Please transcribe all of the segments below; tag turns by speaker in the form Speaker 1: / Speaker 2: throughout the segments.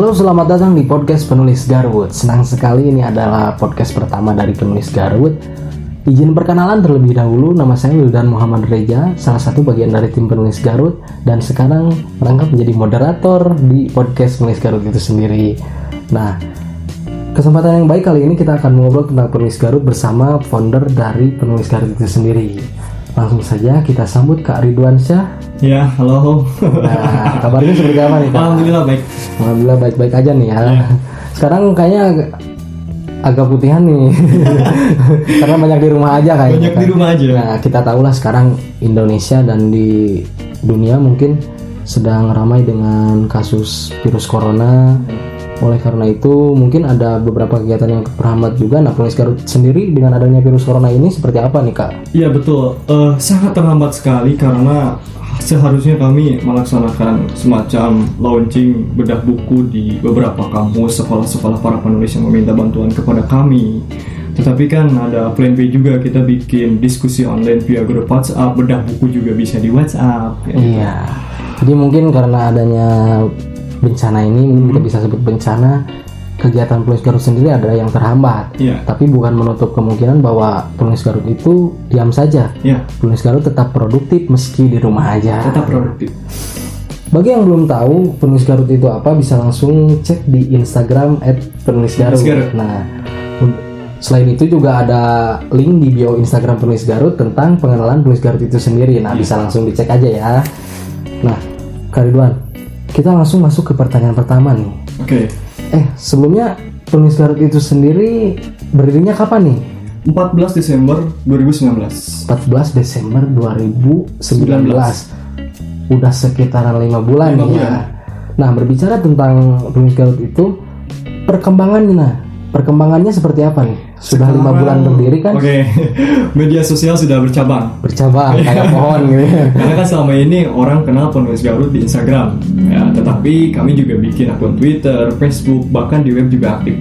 Speaker 1: Halo, selamat datang di podcast penulis Garwood. Senang sekali ini adalah podcast pertama dari penulis Garwood. Izin perkenalan terlebih dahulu, nama saya Wildan Muhammad Reja, salah satu bagian dari tim penulis Garut, dan sekarang merangkap menjadi moderator di podcast penulis Garut itu sendiri. Nah, kesempatan yang baik kali ini kita akan mengobrol tentang penulis Garut bersama founder dari penulis Garut itu sendiri. Langsung saja kita sambut Kak Ridwan Syah.
Speaker 2: Ya, halo.
Speaker 1: Nah, kabarnya seperti apa nih Kak?
Speaker 2: Alhamdulillah baik.
Speaker 1: Alhamdulillah baik-baik aja nih ya. Sekarang kayaknya ag- agak putihan nih. Karena banyak di rumah aja kayaknya.
Speaker 2: Banyak
Speaker 1: kan.
Speaker 2: di rumah aja.
Speaker 1: Nah, kita tahulah sekarang Indonesia dan di dunia mungkin sedang ramai dengan kasus virus corona. Oleh karena itu, mungkin ada beberapa kegiatan yang terhambat juga. Nah, Penulis Garut sendiri dengan adanya virus corona ini seperti apa nih, Kak?
Speaker 2: Iya betul. Eh, sangat terlambat sekali karena seharusnya kami melaksanakan semacam launching bedah buku di beberapa kampus sekolah-sekolah para penulis yang meminta bantuan kepada kami. Tetapi kan ada plan B juga kita bikin diskusi online via grup WhatsApp, bedah buku juga bisa di WhatsApp. ya.
Speaker 1: Iya. Jadi mungkin karena adanya bencana ini, mungkin kita bisa sebut bencana, kegiatan Penulis Garut sendiri ada yang terhambat.
Speaker 2: Iya.
Speaker 1: Tapi bukan menutup kemungkinan bahwa Penulis Garut itu diam saja.
Speaker 2: Ya,
Speaker 1: Penulis Garut tetap produktif meski di rumah aja.
Speaker 2: tetap produktif.
Speaker 1: Bagi yang belum tahu penulis Garut itu apa, bisa langsung cek di Instagram @penulisgarut.
Speaker 2: Penulis Garut.
Speaker 1: Nah, selain itu juga ada link di bio Instagram penulis Garut tentang pengenalan penulis Garut itu sendiri. Nah, bisa langsung dicek aja ya. Nah, Kak Ridwan, kita langsung masuk ke pertanyaan pertama nih.
Speaker 2: Oke.
Speaker 1: Eh, sebelumnya penulis Garut itu sendiri berdirinya kapan nih?
Speaker 2: 14 Desember 2019.
Speaker 1: 14 Desember 2019 udah sekitaran lima bulan
Speaker 2: Lima
Speaker 1: nih ya. Nah berbicara tentang penulis Garut itu perkembangannya nah perkembangannya seperti apa nih? Sudah lima
Speaker 2: Sekarang-
Speaker 1: bulan berdiri kan?
Speaker 2: Oke, media sosial sudah bercabang.
Speaker 1: Bercabang kayak pohon gitu. ya.
Speaker 2: Karena kan selama ini orang kenal penulis Garut di Instagram, ya. Tetapi kami juga bikin akun Twitter, Facebook, bahkan di web juga aktif.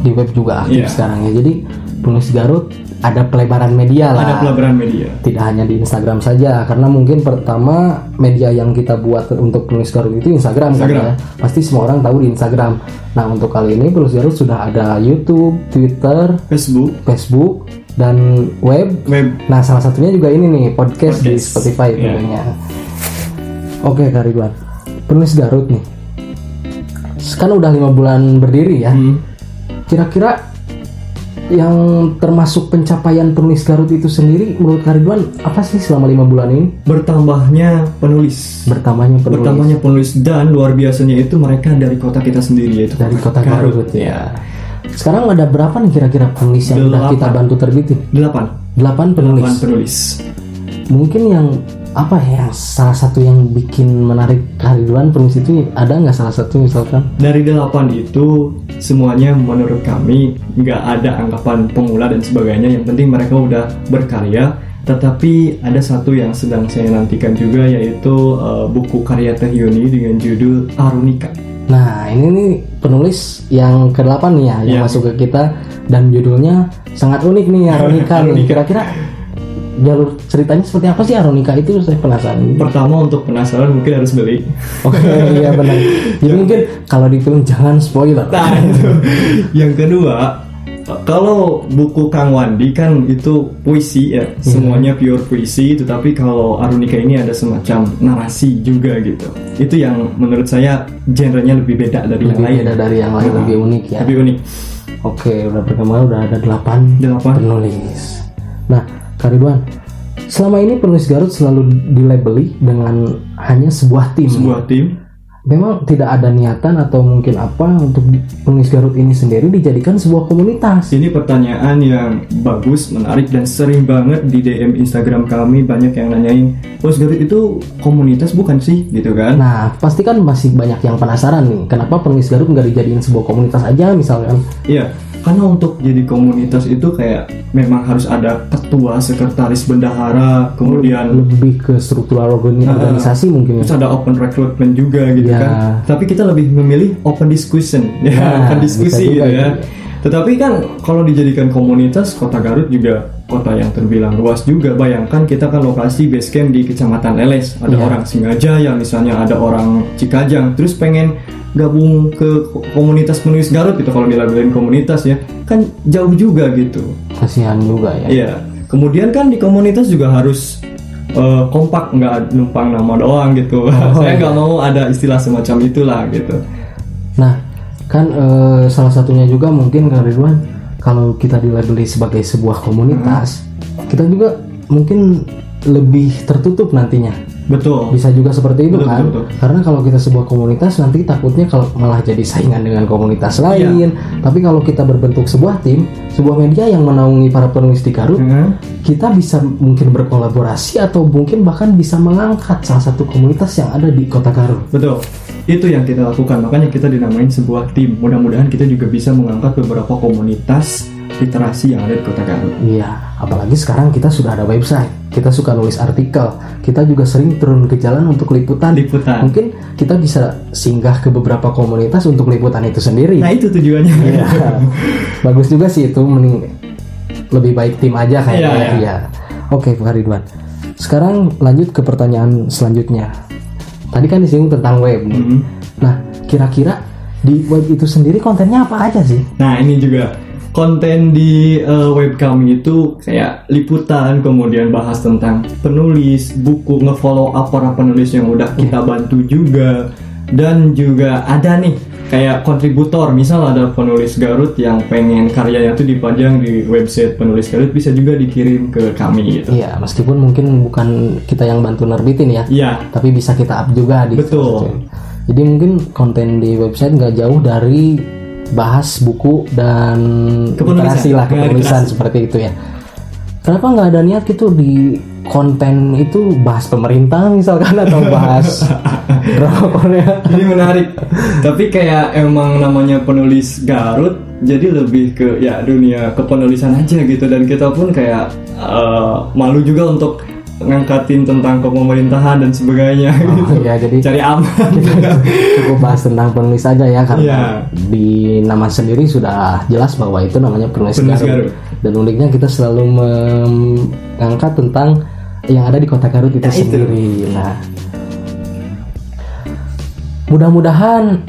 Speaker 1: Di web juga aktif
Speaker 2: Iya.
Speaker 1: sekarang ya. Jadi penulis Garut ada pelebaran media lah.
Speaker 2: Ada pelabaran media.
Speaker 1: tidak hanya di Instagram saja karena mungkin pertama media yang kita buat untuk penulis Garut itu Instagram, kan
Speaker 2: Instagram.
Speaker 1: ya pasti semua orang tahu di Instagram nah untuk kali ini penulis Garut sudah ada YouTube Twitter
Speaker 2: Facebook,
Speaker 1: Facebook dan web
Speaker 2: web.
Speaker 1: nah salah satunya juga ini nih podcast, di
Speaker 2: Podcast.
Speaker 1: Spotify
Speaker 2: Iya.
Speaker 1: tentunya oke Kak Ridwan penulis Garut nih kan udah lima bulan berdiri ya
Speaker 2: Hmm.
Speaker 1: kira-kira yang termasuk pencapaian penulis Garut itu sendiri menurut Kak Ridwan apa sih selama lima bulan ini
Speaker 2: Bertambahnya penulis.
Speaker 1: bertambahnya penulis
Speaker 2: Bertambahnya penulis dan luar biasanya itu mereka dari kota kita sendiri yaitu
Speaker 1: dari kota Garut, ya. Sekarang ada berapa nih kira-kira penulis yang udah
Speaker 2: Delapan.
Speaker 1: kita bantu terbitin?
Speaker 2: Delapan.
Speaker 1: Delapan penulis.
Speaker 2: Delapan penulis.
Speaker 1: Mungkin yang apa ya salah satu yang bikin menarik Ridwan penulis itu ada nggak salah satu misalkan?
Speaker 2: Dari delapan itu semuanya menurut kami nggak ada anggapan pemula dan sebagainya. Yang penting mereka udah berkarya. Tetapi ada satu yang sedang saya nantikan juga yaitu eh, buku karya Teh Yuni dengan judul Arunika.
Speaker 1: Nah ini nih penulis yang ke-8 nih ya yang
Speaker 2: Iya.
Speaker 1: masuk ke kita dan judulnya sangat unik nih. Aronika. Kira-kira jalur ceritanya seperti apa sih Aronika itu saya penasaran.
Speaker 2: Pertama untuk penasaran mungkin harus beli.
Speaker 1: Oke iya benar. Jadi mungkin kalau di film jangan spoiler.
Speaker 2: Nah itu. Yang kedua, kalau buku Kang Wandi kan itu puisi ya, semuanya pure puisi. Tetapi kalau Arunika ini ada semacam narasi juga gitu. Itu yang menurut saya genrenya lebih beda dari yang
Speaker 1: lebih
Speaker 2: lain.
Speaker 1: beda dari yang lain
Speaker 2: Nah,
Speaker 1: lebih unik ya.
Speaker 2: Lebih unik.
Speaker 1: Oke, udah perkembangan udah ada 8
Speaker 2: Delapan.
Speaker 1: penulis. Nah, Kak Ridwan, selama ini penulis Garut selalu dilabeli dengan hanya sebuah tim.
Speaker 2: Sebuah tim.
Speaker 1: Memang tidak ada niatan atau mungkin apa untuk penulis Garut ini sendiri dijadikan sebuah komunitas.
Speaker 2: Ini pertanyaan yang bagus, menarik dan sering banget di DM Instagram kami banyak yang nanyain, Bos Garut itu komunitas bukan sih? Gitu kan?
Speaker 1: Nah, pasti kan masih banyak yang penasaran nih, kenapa penulis Garut nggak dijadiin sebuah komunitas aja misalkan?
Speaker 2: Iya, karena untuk jadi komunitas itu kayak memang harus ada ketua, sekretaris, bendahara, kemudian
Speaker 1: Lebih ke struktural organi- organisasi mungkin ya.
Speaker 2: terus ada open recruitment juga gitu
Speaker 1: Iya.
Speaker 2: kan. Tapi kita lebih memilih open discussion, ya,
Speaker 1: Nah,
Speaker 2: open diskusi gitu ya.
Speaker 1: gitu.
Speaker 2: Tetapi kan kalau dijadikan komunitas, Kota Garut juga kota yang terbilang luas juga. Bayangkan kita kan lokasi base camp di Kecamatan Leles, ada
Speaker 1: Iya.
Speaker 2: orang Singajaya misalnya, ada orang Cikajang, terus pengen gabung ke ko- komunitas penulis Garut gitu kalau dilabelin komunitas ya kan jauh juga gitu
Speaker 1: kasihan juga ya
Speaker 2: Iya. Kemudian kan di komunitas juga harus eh, kompak nggak numpang nama doang gitu. Saya nggak mau ada istilah semacam itulah gitu.
Speaker 1: Nah, kan eh, salah satunya juga mungkin Kak Ridwan kalau kita dilabeli sebagai sebuah komunitas, kita juga mungkin lebih tertutup nantinya.
Speaker 2: Betul.
Speaker 1: Bisa juga seperti itu
Speaker 2: Betul,
Speaker 1: kan?
Speaker 2: betul,
Speaker 1: Karena kalau kita sebuah komunitas nanti takutnya kalau malah jadi saingan dengan komunitas
Speaker 2: Iya.
Speaker 1: lain. Tapi kalau kita berbentuk sebuah tim, sebuah media yang menaungi para penulis di Garut,
Speaker 2: Hmm.
Speaker 1: kita bisa mungkin berkolaborasi atau mungkin bahkan bisa mengangkat salah satu komunitas yang ada di Kota Garut.
Speaker 2: Betul. Itu yang kita lakukan. Makanya kita dinamain sebuah tim. Mudah-mudahan kita juga bisa mengangkat beberapa komunitas literasi yang ada di Kota Garut.
Speaker 1: Iya, apalagi sekarang kita sudah ada website. Kita suka nulis artikel. Kita juga sering turun ke jalan untuk liputan.
Speaker 2: Liputan.
Speaker 1: Mungkin kita bisa singgah ke beberapa komunitas untuk liputan itu sendiri.
Speaker 2: Nah itu tujuannya.
Speaker 1: Iya. Bagus juga sih itu mending lebih baik tim aja kayaknya.
Speaker 2: Iya, iya.
Speaker 1: Iya. Oke, Pak Ridwan. Sekarang lanjut ke pertanyaan selanjutnya. Tadi kan disinggung tentang web nih.
Speaker 2: Mhm.
Speaker 1: Nah, kira-kira di web itu sendiri kontennya apa aja sih?
Speaker 2: Nah ini juga konten di eh, web kami itu kayak liputan, kemudian bahas tentang penulis, buku, ngefollow up para penulis yang udah kita bantu juga, dan juga ada nih kayak kontributor, misal ada penulis Garut yang pengen karyanya tuh dipajang di website penulis Garut bisa juga dikirim ke kami gitu.
Speaker 1: Iya, meskipun mungkin bukan kita yang bantu nerbitin ya,
Speaker 2: Iya,
Speaker 1: tapi bisa kita up juga di
Speaker 2: Betul.
Speaker 1: Jadi mungkin konten di website nggak jauh dari bahas buku dan literasi lah
Speaker 2: Ya,
Speaker 1: kepenulisan seperti itu ya. Kenapa nggak ada niat gitu di konten itu bahas pemerintah misalkan atau bahas drama Korea?
Speaker 2: Jadi menarik. Tapi kayak emang namanya penulis Garut, jadi lebih ke ya dunia kepenulisan aja gitu. Dan kita pun kayak eh, malu juga untuk ngangkatin tentang kepemerintahan dan sebagainya.
Speaker 1: Oh,
Speaker 2: gitu.
Speaker 1: ya jadi
Speaker 2: Cari aman.
Speaker 1: cukup bahas tentang penulis aja ya karena
Speaker 2: Iya.
Speaker 1: di nama sendiri sudah jelas bahwa itu namanya penulis,
Speaker 2: Penulis
Speaker 1: Garut.
Speaker 2: Garut.
Speaker 1: Dan uniknya kita selalu mengangkat tentang yang ada di kota Garut itu
Speaker 2: Nah, itu.
Speaker 1: sendiri. Nah, mudah-mudahan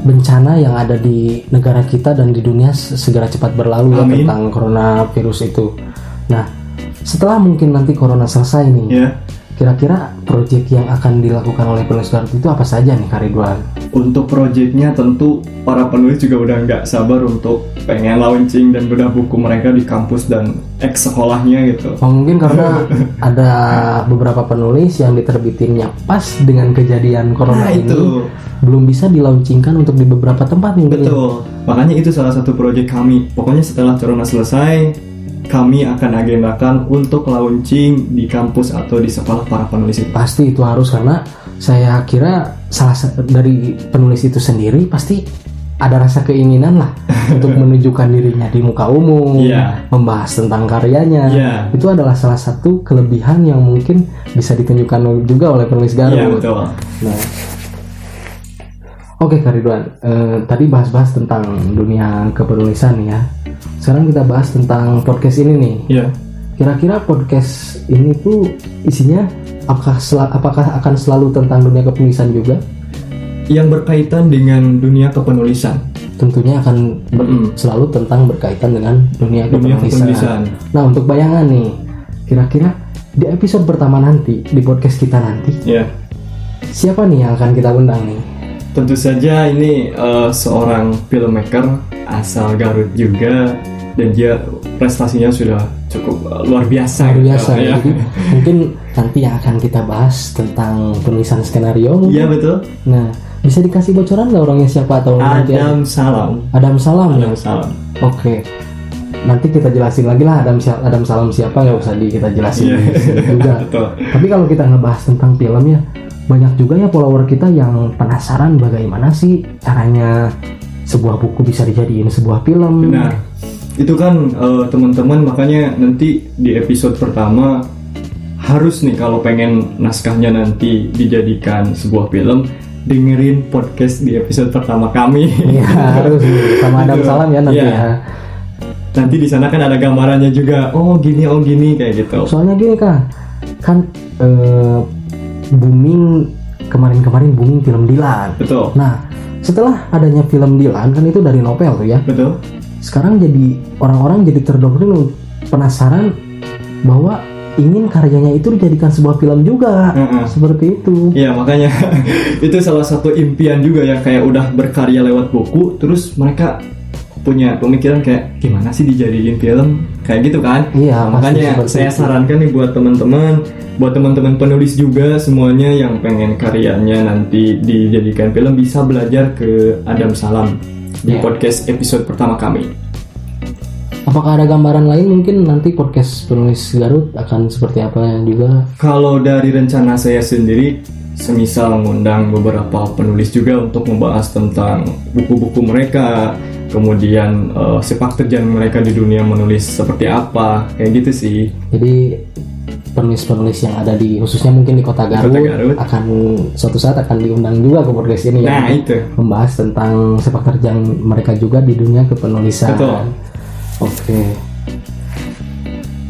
Speaker 1: bencana yang ada di negara kita dan di dunia se- segera cepat berlalu ya tentang coronavirus itu. Nah, setelah mungkin nanti corona selesai nih,
Speaker 2: ya.
Speaker 1: kira-kira proyek yang akan dilakukan oleh penulis Garut itu apa saja nih Kak Ridwan?
Speaker 2: Untuk proyeknya tentu para penulis juga udah nggak sabar untuk pengen launching dan bedah buku mereka di kampus dan ex sekolahnya gitu.
Speaker 1: Oh, mungkin karena ada beberapa penulis yang diterbitinnya pas dengan kejadian corona
Speaker 2: Nah,
Speaker 1: ini
Speaker 2: itu.
Speaker 1: belum bisa dilaunchingkan untuk di beberapa tempat mungkin ya.
Speaker 2: Betul. Makanya itu salah satu proyek kami. Pokoknya setelah corona selesai, kami akan agendakan untuk launching di kampus atau di sekolah para penulis itu.
Speaker 1: Pasti itu harus karena saya kira salah sa- dari penulis itu sendiri pasti ada rasa keinginan lah untuk menunjukkan dirinya di muka umum,
Speaker 2: Iya.
Speaker 1: membahas tentang karyanya.
Speaker 2: Iya.
Speaker 1: Itu adalah salah satu kelebihan yang mungkin bisa ditunjukkan juga oleh penulis Garut.
Speaker 2: Iya betul.
Speaker 1: Nah, oke Kak Ridwan, Eh, tadi bahas-bahas tentang dunia kepenulisan ya. Sekarang kita bahas tentang podcast ini nih.
Speaker 2: Iya.
Speaker 1: Kira-kira podcast ini tuh isinya apakah sel- apakah akan selalu tentang dunia kepenulisan juga?
Speaker 2: Yang berkaitan dengan dunia kepenulisan.
Speaker 1: Tentunya akan ber-
Speaker 2: Mm-mm.
Speaker 1: selalu tentang berkaitan dengan dunia,
Speaker 2: Dunia
Speaker 1: kepenulisan.
Speaker 2: kepenulisan.
Speaker 1: Nah, untuk bayangan nih, kira-kira di episode pertama nanti di podcast kita nanti
Speaker 2: Ya.
Speaker 1: siapa nih yang akan kita undang nih?
Speaker 2: Tentu saja ini eh, seorang filmmaker asal Garut juga dan dia prestasinya sudah cukup eh, luar biasa.
Speaker 1: luar
Speaker 2: gitu,
Speaker 1: biasa
Speaker 2: ya.
Speaker 1: jadi mungkin nanti yang akan kita bahas tentang penulisan skenario.
Speaker 2: Iya betul.
Speaker 1: nah bisa dikasih bocoran nggak orangnya siapa atau nanti
Speaker 2: Adam Salam.
Speaker 1: Adam Salam ya
Speaker 2: Adam Salam.
Speaker 1: oke nanti kita jelasin lagi lah Adam Adam Salam siapa nggak usah di kita jelasin sini juga
Speaker 2: Betul.
Speaker 1: tapi kalau kita ngebahas tentang filmnya banyak juga ya follower kita yang penasaran bagaimana sih caranya sebuah buku bisa dijadiin sebuah film
Speaker 2: Benar. Itu kan eh, teman-teman makanya nanti di episode pertama harus nih kalau pengen naskahnya nanti dijadikan sebuah film dengerin podcast di episode pertama kami.
Speaker 1: Iya harus sama Adam. Salam ya nanti
Speaker 2: Iya.
Speaker 1: ya
Speaker 2: nanti di sana kan ada gambarannya juga. Oh gini, oh gini kayak gitu.
Speaker 1: soalnya gini kak kan eh, booming kemarin-kemarin booming film Dilan.
Speaker 2: betul
Speaker 1: Nah, setelah adanya film Dilan kan itu dari novel tuh ya.
Speaker 2: betul
Speaker 1: Sekarang jadi orang-orang jadi terdoktrin penasaran bahwa ingin karyanya itu dijadikan sebuah film juga.
Speaker 2: Heeh.
Speaker 1: Seperti itu.
Speaker 2: Iya makanya itu salah satu impian juga ya kayak udah berkarya lewat buku terus mereka punya pemikiran kayak gimana sih dijadiin film kayak gitu kan
Speaker 1: Iya,
Speaker 2: makanya saya
Speaker 1: itu.
Speaker 2: sarankan nih buat teman-teman buat teman-teman penulis juga semuanya yang pengen karyanya nanti dijadikan film bisa belajar ke Adam Salam di
Speaker 1: Iya.
Speaker 2: podcast episode pertama kami
Speaker 1: Apakah ada gambaran lain mungkin nanti podcast penulis Garut akan seperti apa juga?
Speaker 2: Kalau dari rencana saya sendiri, semisal mengundang beberapa penulis juga untuk membahas tentang buku-buku mereka, kemudian eh, sepak terjang mereka di dunia menulis seperti apa, kayak gitu sih.
Speaker 1: Jadi penulis-penulis yang ada di khususnya mungkin di kota Garut,
Speaker 2: Kota Garut.
Speaker 1: akan suatu saat akan diundang juga ke podcast ini ya.
Speaker 2: Nah itu,
Speaker 1: membahas tentang sepak terjang mereka juga di dunia kepenulisan.
Speaker 2: Betul.
Speaker 1: Oke.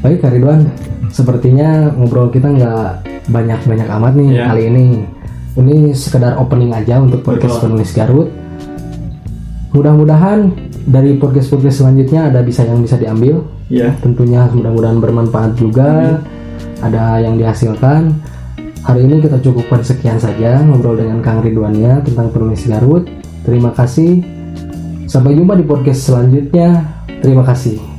Speaker 1: Baik Ridwan, sepertinya ngobrol kita nggak banyak-banyak amat nih
Speaker 2: Iya.
Speaker 1: kali ini. Ini sekedar opening aja untuk podcast
Speaker 2: Betul.
Speaker 1: penulis Garut. Mudah-mudahan dari podcast-podcast selanjutnya ada bisa yang bisa diambil.
Speaker 2: ya
Speaker 1: Tentunya mudah-mudahan bermanfaat juga. Ada yang dihasilkan. Hari ini kita cukupkan sekian saja ngobrol dengan Kang Ridwannya tentang penulis Garut. Terima kasih. Sampai jumpa di podcast selanjutnya. Terima kasih.